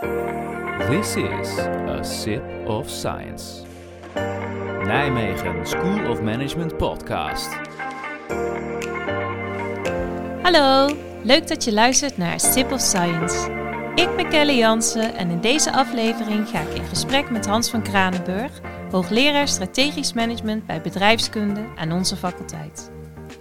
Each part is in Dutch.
This is a sip of science. Nijmegen School of Management podcast. Hallo, leuk dat je luistert naar Sip of Science. Ik ben Kelly Jansen en in deze aflevering ga ik in gesprek met Hans van Kranenburg, hoogleraar strategisch management bij bedrijfskunde aan onze faculteit.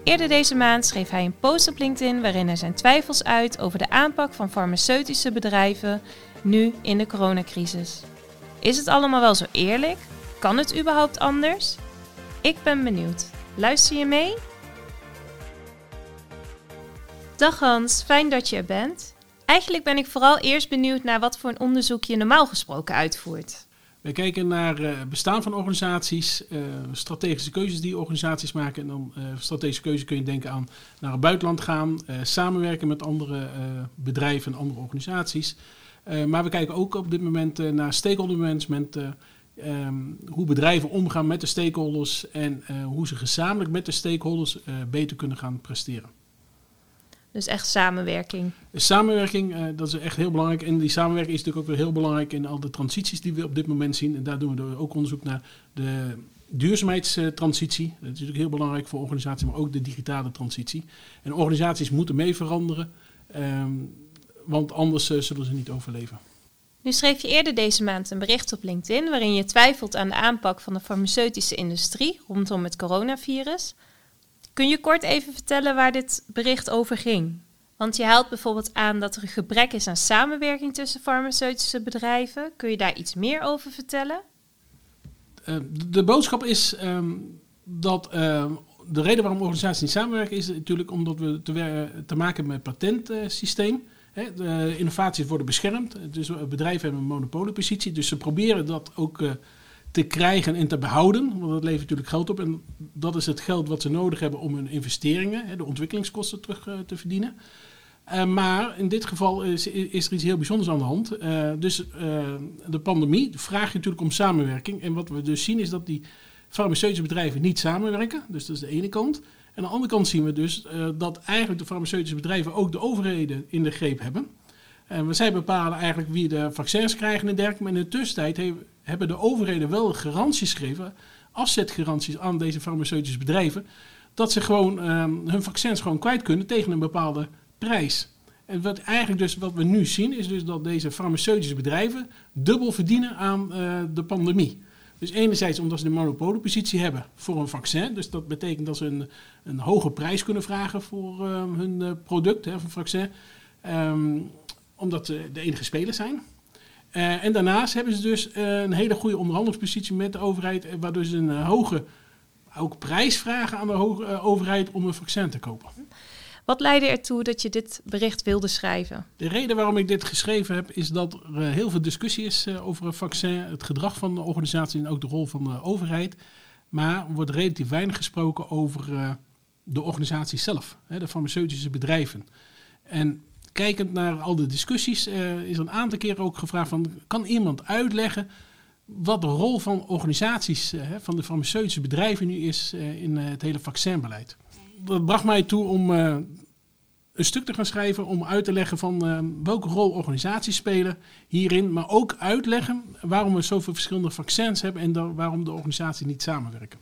Eerder deze maand schreef hij een post op LinkedIn waarin hij zijn twijfels uit over de aanpak van farmaceutische bedrijven nu in de coronacrisis. Is het allemaal wel zo eerlijk? Kan het überhaupt anders? Ik ben benieuwd. Luister je mee? Dag Hans, fijn dat je er bent. Eigenlijk ben ik vooral eerst benieuwd naar wat voor een onderzoek je normaal gesproken uitvoert. We kijken naar uh, bestaan van organisaties, uh, strategische keuzes die organisaties maken. En dan uh, strategische keuzes kun je denken aan naar het buitenland gaan, samenwerken met andere bedrijven en andere organisaties. maar we kijken ook op dit moment naar stakeholder management, um, hoe bedrijven omgaan met de stakeholders en hoe ze gezamenlijk met de stakeholders beter kunnen gaan presteren. Dus echt samenwerking. Samenwerking, uh, dat is echt heel belangrijk. En die samenwerking is natuurlijk ook weer heel belangrijk in al de transities die we op dit moment zien. En daar doen we ook onderzoek naar de duurzaamheidstransitie. Dat is natuurlijk heel belangrijk voor organisaties, maar ook de digitale transitie. En organisaties moeten mee veranderen, um, want anders uh, zullen ze niet overleven. Nu schreef je eerder deze maand een bericht op LinkedIn waarin je twijfelt aan de aanpak van de farmaceutische industrie rondom het coronavirus. Kun je kort even vertellen waar dit bericht over ging? Want je haalt bijvoorbeeld aan dat er een gebrek is aan samenwerking tussen farmaceutische bedrijven. Kun je daar iets meer over vertellen? Uh, de boodschap is um, dat uh, de reden waarom organisaties niet samenwerken is natuurlijk omdat we te, te maken hebben met patentsysteem. Hè, de innovaties worden beschermd, dus bedrijven hebben een monopoliepositie, dus ze proberen dat ook uh, te krijgen en te behouden. Want dat levert natuurlijk geld op. En dat is het geld wat ze nodig hebben om hun investeringen, de ontwikkelingskosten, terug uh, te verdienen. Uh, maar in dit geval is, is, er iets heel bijzonders aan de hand. Uh, dus de pandemie vraagt natuurlijk om samenwerking. En wat we dus zien is dat die farmaceutische bedrijven niet samenwerken. Dus dat is de ene kant. En aan de andere kant zien we dus dat eigenlijk de farmaceutische bedrijven ook de overheden in de greep hebben. En zij bepalen eigenlijk wie de vaccins krijgen en dergelijke. Maar in de tussentijd hebben de overheden wel garanties gegeven, afzetgaranties aan deze farmaceutische bedrijven, dat ze gewoon um, hun vaccins gewoon kwijt kunnen tegen een bepaalde prijs. En wat eigenlijk dus wat we nu zien, is dus dat deze farmaceutische bedrijven dubbel verdienen aan uh, de pandemie. Dus enerzijds omdat ze de monopoliepositie hebben voor een vaccin. Dus dat betekent dat ze een, een hoge prijs kunnen vragen voor uh, hun uh, product, hè, van vaccin. Um, omdat ze de enige speler zijn. Uh, en daarnaast hebben ze dus uh, een hele goede onderhandelingspositie met de overheid, waardoor ze een hoge ook prijs vragen aan de hoge, overheid om een vaccin te kopen. Wat leidde ertoe dat je dit bericht wilde schrijven? De reden waarom ik dit geschreven heb, is dat er heel veel discussie is over een vaccin, het gedrag van de organisatie en ook de rol van de overheid. Maar er wordt relatief weinig gesproken over de organisatie zelf, hè, de farmaceutische bedrijven. En kijkend naar al de discussies, uh, is een aantal keer ook gevraagd van, kan iemand uitleggen wat de rol van organisaties, uh, van de farmaceutische bedrijven nu is uh, in het hele vaccinbeleid? Dat bracht mij toe om een stuk te gaan schrijven om uit te leggen van welke rol organisaties spelen hierin, maar ook uitleggen waarom we zoveel verschillende vaccins hebben en waarom de organisaties niet samenwerken.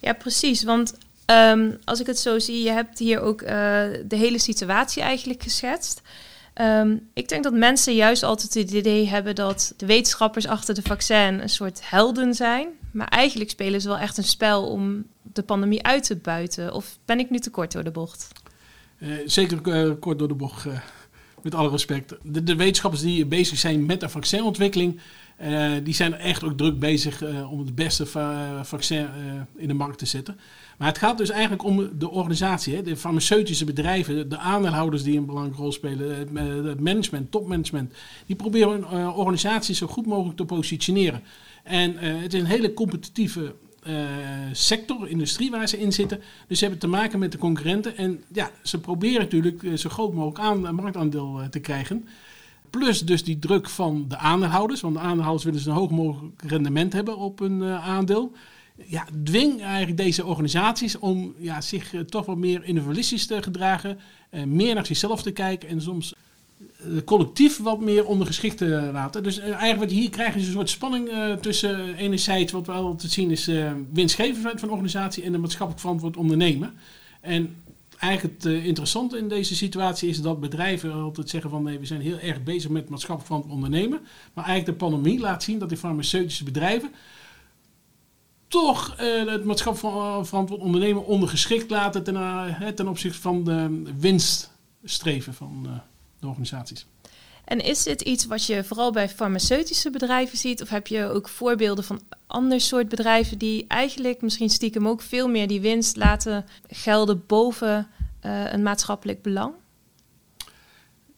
Ja, precies. Want Um, als ik het zo zie, je hebt hier ook uh, de hele situatie eigenlijk geschetst. Um, ik denk dat mensen juist altijd het idee hebben dat de wetenschappers achter de vaccin een soort helden zijn. Maar eigenlijk spelen ze wel echt een spel om de pandemie uit te buiten. Of ben ik nu te kort door de bocht? Uh, zeker uh, kort door de bocht, met alle respect. De, de, wetenschappers die bezig zijn met de vaccinontwikkeling, die zijn echt ook druk bezig om het beste vaccin in de markt te zetten. Maar het gaat dus eigenlijk om de organisatie, hè? de farmaceutische bedrijven, de aandeelhouders die een belangrijke rol spelen, het management, topmanagement. Die proberen hun uh, organisatie zo goed mogelijk te positioneren. En uh, het is een hele competitieve uh, sector, industrie waar ze in zitten. Dus ze hebben te maken met de concurrenten. En ja, ze proberen natuurlijk zo groot mogelijk aan, marktaandeel te krijgen. Plus dus die druk van de aandeelhouders. Want de aandeelhouders willen een hoog mogelijk rendement hebben op hun aandeel ja, dwing eigenlijk deze organisaties om ja, zich uh, toch wat meer individualistisch te gedragen, uh, meer naar zichzelf te kijken en soms collectief wat meer ondergeschikt te laten. Dus eigenlijk wat hier krijgt is een soort spanning tussen enerzijds wat we altijd zien is winstgevendheid van organisatie en de maatschappelijk verantwoord ondernemen. En eigenlijk het interessante in deze situatie is dat bedrijven altijd zeggen van nee, we zijn heel erg bezig met maatschappelijk verantwoord ondernemen. Maar eigenlijk de pandemie laat zien dat die farmaceutische bedrijven toch uh, het maatschappelijk eh, verantwoord ondernemen ondergeschikt laten ten, uh, ten opzichte van de winststreven van de organisaties. En is dit iets wat je vooral bij farmaceutische bedrijven ziet? Of heb je ook voorbeelden van ander soort bedrijven die eigenlijk misschien stiekem ook veel meer die winst laten gelden boven een maatschappelijk belang?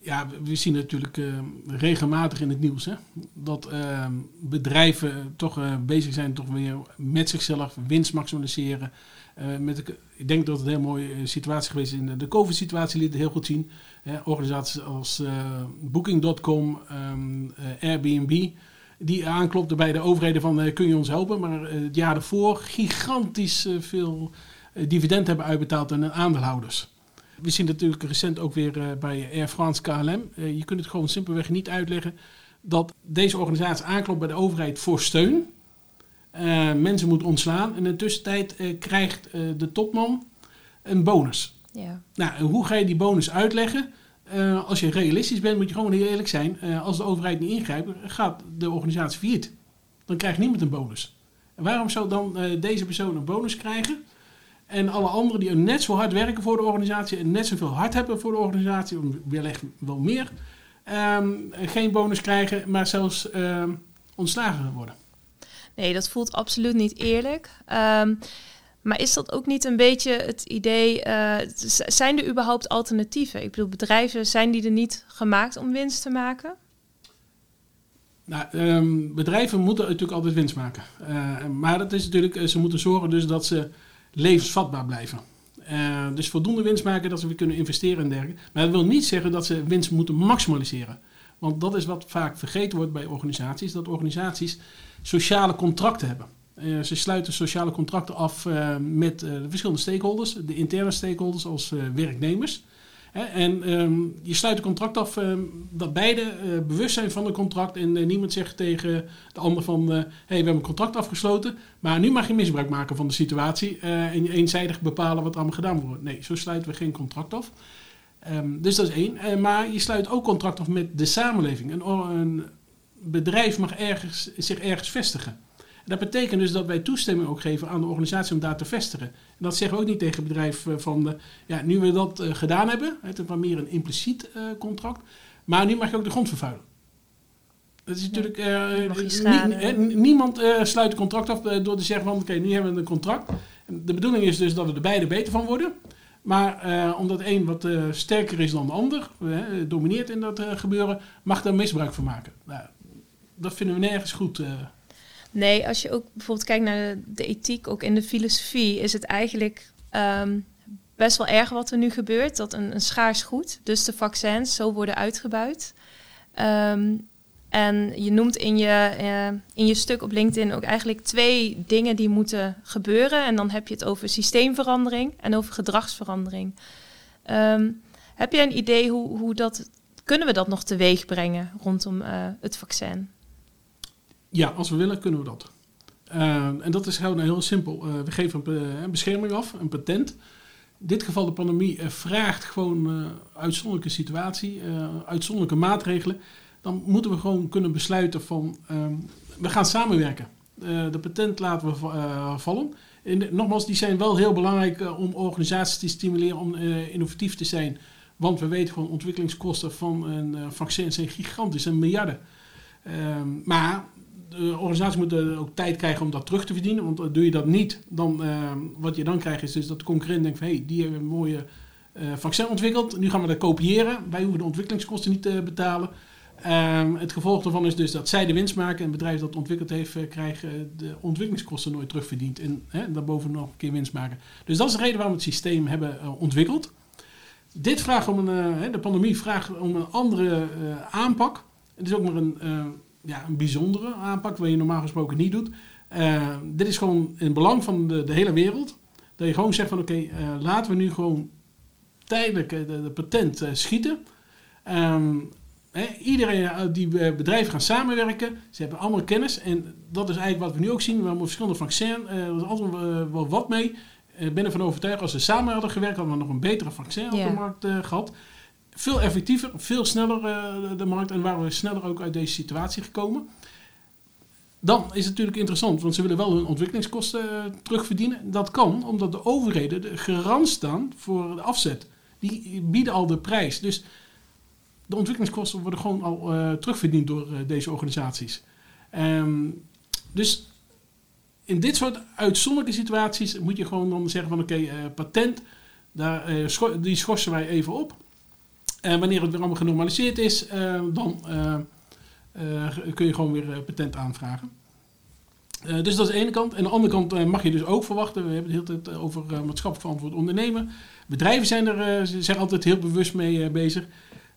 Ja, we zien natuurlijk uh, regelmatig in het nieuws hè, dat uh, bedrijven toch uh, bezig zijn toch weer met zichzelf winst maximaliseren. met ik denk dat het een heel mooie situatie geweest is. In de COVID-situatie liet het heel goed zien. organisaties als Booking.com, um, Airbnb, die aanklopten bij de overheden van kun je ons helpen. Maar het jaar daarvoor gigantisch veel dividend hebben uitbetaald aan aandeelhouders. We zien natuurlijk recent ook weer uh, bij Air France KLM. Uh, je kunt het gewoon simpelweg niet uitleggen dat deze organisatie aanklopt bij de overheid voor steun. Uh, mensen moeten ontslaan en in de tussentijd krijgt de topman een bonus. Ja. Nou, hoe ga je die bonus uitleggen? als je realistisch bent, moet je gewoon heel eerlijk zijn. als de overheid niet ingrijpt, gaat de organisatie failliet. Dan krijgt niemand een bonus. En waarom zou dan deze persoon een bonus krijgen? En alle anderen die net zo hard werken voor de organisatie en net zoveel hard hebben voor de organisatie, wellicht wel meer, um, geen bonus krijgen, maar zelfs um, ontslagen worden. Nee, dat voelt absoluut niet eerlijk. Um, maar is dat ook niet een beetje het idee, uh, zijn er überhaupt alternatieven? Ik bedoel, bedrijven, zijn die er niet gemaakt om winst te maken? Nou, bedrijven moeten natuurlijk altijd winst maken. Uh, maar dat is natuurlijk, eh, ze moeten zorgen dus dat ze levensvatbaar blijven. Uh, dus voldoende winst maken dat ze weer kunnen investeren en dergelijke. Maar dat wil niet zeggen dat ze winst moeten maximaliseren. Want dat is wat vaak vergeten wordt bij organisaties: dat organisaties sociale contracten hebben. Uh, ze sluiten sociale contracten af uh, met de verschillende stakeholders, de interne stakeholders als werknemers. En um, je sluit een contract af um, dat beide uh, bewust zijn van het contract. En uh, niemand zegt tegen de ander van... Uh, hey, we hebben een contract afgesloten, maar nu mag je misbruik maken van de situatie... en je eenzijdig bepalen wat allemaal gedaan wordt. Nee, zo sluiten we geen contract af. Um, dus dat is één. maar je sluit ook contract af met de samenleving. Een, een bedrijf mag ergens, zich ergens vestigen. Dat betekent dus dat wij toestemming ook geven aan de organisatie om daar te vestigen. En dat zeggen we ook niet tegen het bedrijf eh, van, de, ja, nu we dat uh, gedaan hebben, het is meer een impliciet contract, maar nu mag je ook de grond vervuilen. Dat is natuurlijk, nie, niemand sluit een contract af door te zeggen van, oké, nu hebben we een contract. De bedoeling is dus dat we er beide beter van worden. Maar omdat een wat sterker is dan de ander, domineert in dat gebeuren, mag daar misbruik van maken. Nou, dat vinden we nergens goed. Nee, als je ook bijvoorbeeld kijkt naar de, de ethiek, ook in de filosofie, is het eigenlijk um, best wel erg wat er nu gebeurt. Dat een, een schaars goed, dus de vaccins, zo worden uitgebuit. Um, en je noemt in je, uh, in je stuk op LinkedIn ook eigenlijk twee dingen die moeten gebeuren. En dan heb je het over systeemverandering en over gedragsverandering. Um, heb je een idee hoe, hoe dat, kunnen we dat nog teweeg brengen rondom uh, het vaccin? Ja, als we willen, kunnen we dat. Uh, en dat is gewoon heel simpel. Uh, we geven een, een, bescherming af, een patent. In dit geval de pandemie uh, vraagt gewoon uitzonderlijke situatie, uitzonderlijke maatregelen. Dan moeten we gewoon kunnen besluiten van, ehm, we gaan samenwerken. de patent laten we vallen. En, nogmaals, die zijn wel heel belangrijk om organisaties te stimuleren om innovatief te zijn. Want we weten gewoon, ontwikkelingskosten van een vaccin zijn gigantisch, en miljarden. Ehm, maar de organisatie moet ook tijd krijgen om dat terug te verdienen. Want doe je dat niet, dan uh, wat je dan krijgt is dat de concurrent denkt van... hé, hey, die hebben een mooie uh, vaccin ontwikkeld, nu gaan we dat kopiëren. Wij hoeven de ontwikkelingskosten niet te betalen. Uh, het gevolg daarvan is dus dat zij de winst maken... en het bedrijf dat ontwikkeld heeft, uh, krijgt de ontwikkelingskosten nooit terugverdiend. En hè, daarboven nog een keer winst maken. Dus dat is de reden waarom we het systeem hebben ontwikkeld. Dit vraagt om een, de pandemie vraagt om een andere aanpak. Het is ook maar een ja, een bijzondere aanpak, wat je normaal gesproken niet doet. Uh, dit is gewoon in belang van de, de hele wereld. Dat je gewoon zegt van oké, okay, uh, laten we nu gewoon tijdelijk de, de patent schieten. Um, iedereen, die bedrijven gaan samenwerken. Ze hebben allemaal kennis. En dat is eigenlijk wat we nu ook zien. We hebben verschillende vaccins. er is altijd wel wat mee. Ik ben ervan overtuigd, als ze samen hadden gewerkt, hadden we nog een betere vaccin op de markt gehad veel effectiever, veel sneller uh, de markt en waren we sneller ook uit deze situatie gekomen. Dan is het natuurlijk interessant, want ze willen wel hun ontwikkelingskosten uh, terugverdienen. Dat kan omdat de overheden de garant staan voor de afzet. Die bieden al de prijs. Dus de ontwikkelingskosten worden gewoon al uh, terugverdiend door deze organisaties. Um, dus in dit soort uitzonderlijke situaties moet je gewoon dan zeggen van oké, patent, daar, die schorsen wij even op. En wanneer het weer allemaal genormaliseerd is, eh, dan eh, eh, kun je gewoon weer patent aanvragen. dus dat is de ene kant. En aan de andere kant mag je dus ook verwachten, we hebben het de hele tijd over maatschappelijk verantwoord ondernemen. Bedrijven zijn er zijn altijd heel bewust mee bezig.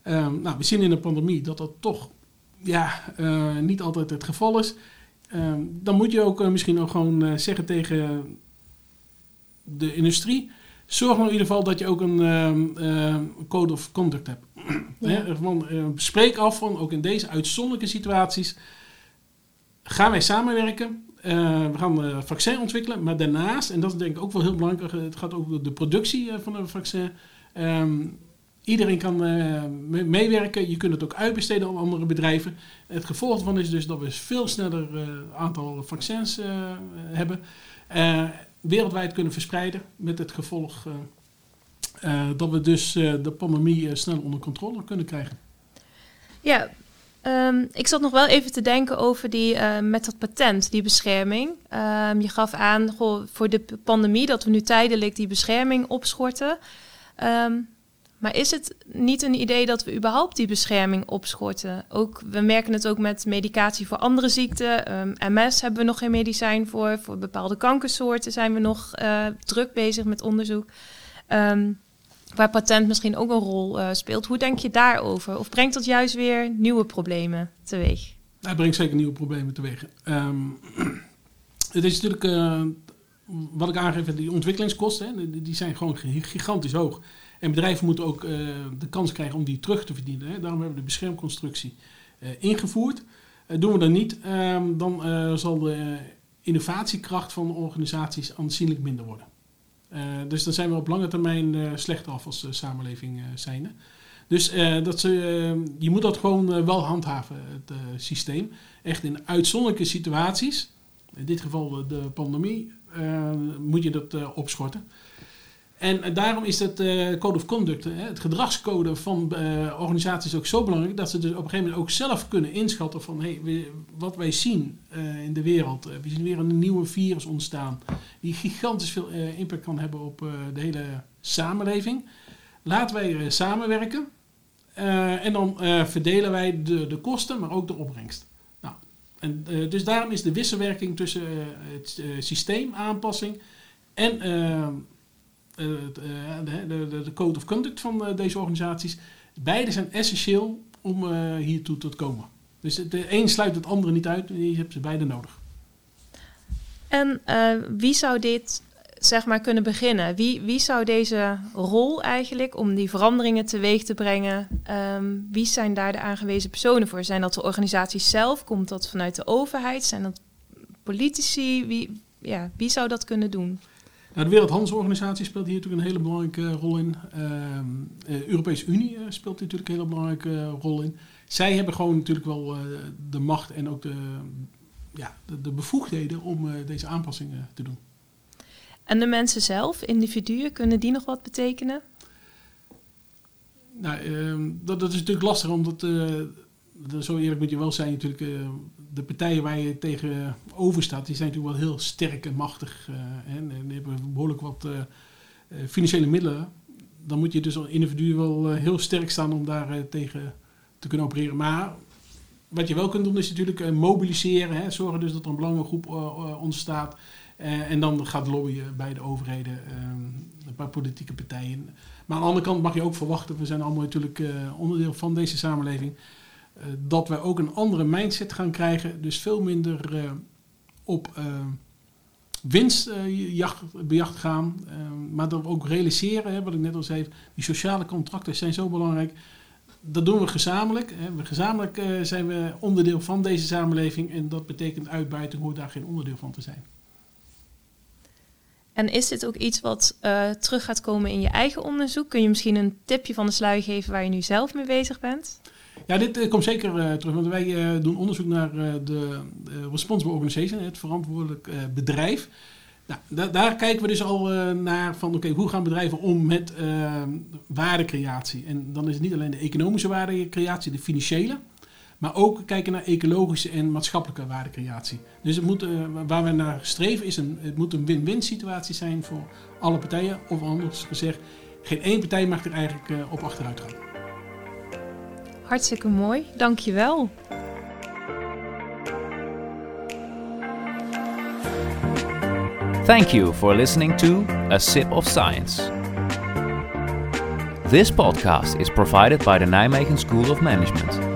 Nou, we zien in de pandemie dat dat toch ja, niet altijd het geval is. Dan moet je ook misschien ook gewoon zeggen tegen de industrie zorg nou in ieder geval dat je ook een uh, code of conduct hebt. Ja. van, uh, spreek af van, ook in deze uitzonderlijke situaties, gaan wij samenwerken. Uh, we gaan een vaccin ontwikkelen, maar daarnaast, en dat is denk ik ook wel heel belangrijk, het gaat over de productie van een vaccin. Um, iedereen kan meewerken, je kunt het ook uitbesteden aan andere bedrijven. Het gevolg daarvan is dus dat we veel sneller aantal vaccins hebben wereldwijd kunnen verspreiden. Met het gevolg uh, uh, dat we dus uh, de pandemie snel onder controle kunnen krijgen. Ja, um, ik zat nog wel even te denken over die, met dat patent, die bescherming. Um, je gaf aan voor de pandemie dat we nu tijdelijk die bescherming opschorten. Um, maar is het niet een idee dat we überhaupt die bescherming opschorten? Ook, we merken het ook met medicatie voor andere ziekten. Um, ehm, MS hebben we nog geen medicijn voor. Voor bepaalde kankersoorten zijn we nog uh, druk bezig met onderzoek. Um, waar patent misschien ook een rol uh, speelt. Hoe denk je daarover? Of brengt dat juist weer nieuwe problemen teweeg? Het brengt zeker nieuwe problemen teweeg. Um, het is natuurlijk, uh, wat ik aangeef, die ontwikkelingskosten, hè, die zijn gewoon gigantisch hoog. En bedrijven moeten ook uh, de kans krijgen om die terug te verdienen. Hè. Daarom hebben we de beschermconstructie uh, ingevoerd. Uh, doen we dat niet, ehm, dan zal de innovatiekracht van organisaties aanzienlijk minder worden. dus dan zijn we op lange termijn slechter af als samenleving zijn. Dus dat ze, je moet dat gewoon wel handhaven, het systeem. Echt in uitzonderlijke situaties, in dit geval de pandemie, moet je dat opschorten. En daarom is het uh, code of conduct, hè, het gedragscode van uh, organisaties ook zo belangrijk dat ze dus op een gegeven moment ook zelf kunnen inschatten van hey, wat wij zien uh, in de wereld. we zien weer een nieuwe virus ontstaan die gigantisch veel impact kan hebben op de hele samenleving. Laten wij samenwerken en dan verdelen wij de, de kosten, maar ook de opbrengst. Nou, en, dus daarom is de wisselwerking tussen het systeemaanpassing en eh, eh, de, de, de, code of conduct van eh, deze organisaties. Beide zijn essentieel om hiertoe te komen. Dus de een sluit het andere niet uit. Je hebt ze beide nodig. En wie zou dit zeg maar kunnen beginnen? Wie, wie zou deze rol eigenlijk om die veranderingen teweeg te brengen? Um, wie zijn daar de aangewezen personen voor? Zijn dat de organisaties zelf? Komt dat vanuit de overheid? Zijn dat politici? Wie, ja, wie zou dat kunnen doen? Nou, de Wereldhandelsorganisatie speelt hier natuurlijk een hele belangrijke rol in. Ehm, de Europese Unie uh, speelt hier natuurlijk een hele belangrijke rol in. Zij hebben gewoon natuurlijk wel de macht en ook de, ja, de, de bevoegdheden om deze aanpassingen te doen. En de mensen zelf, individuen, kunnen die nog wat betekenen? Nou, ehm, dat, dat, is natuurlijk lastig, omdat zo eerlijk moet je wel zijn, natuurlijk, uh, de partijen waar je tegenover staat, die zijn natuurlijk wel heel sterk en machtig. Uh, en, die hebben behoorlijk wat uh, financiële middelen. Dan moet je dus als individu wel heel sterk staan om daar tegen te kunnen opereren. Maar wat je wel kunt doen is natuurlijk mobiliseren. Hè, zorgen dus dat er een belangengroep ontstaat. en dan gaat lobbyen bij de overheden, paar politieke partijen. Maar aan de andere kant mag je ook verwachten, we zijn allemaal natuurlijk onderdeel van deze samenleving eh, dat we ook een andere mindset gaan krijgen. Dus veel minder uh, op uh, winstbejacht gaan. maar dat we ook realiseren, hè, wat ik net al zei, die sociale contracten zijn zo belangrijk. dat doen we gezamenlijk. Hè. We gezamenlijk eh, zijn we onderdeel van deze samenleving en dat betekent uitbuiting hoort daar geen onderdeel van te zijn. En is dit ook iets wat terug gaat komen in je eigen onderzoek? Kun je misschien een tipje van de sluier geven waar je nu zelf mee bezig bent? Ja, dit uh, komt zeker uh, terug, want wij doen onderzoek naar de Responsible Organization, het verantwoordelijk bedrijf. Nou, daar kijken we dus al naar van, oké, hoe gaan bedrijven om met waardecreatie? En dan is het niet alleen de economische waardecreatie, de financiële, maar ook kijken naar ecologische en maatschappelijke waardecreatie. Dus het moet, waar we naar streven is een, het moet een win-win situatie zijn voor alle partijen. Of anders gezegd, geen één partij mag er eigenlijk op achteruit gaan. Hartstikke mooi, dankjewel. Thank you for listening to A Sip of Science. This podcast is provided by the Nijmegen School of Management.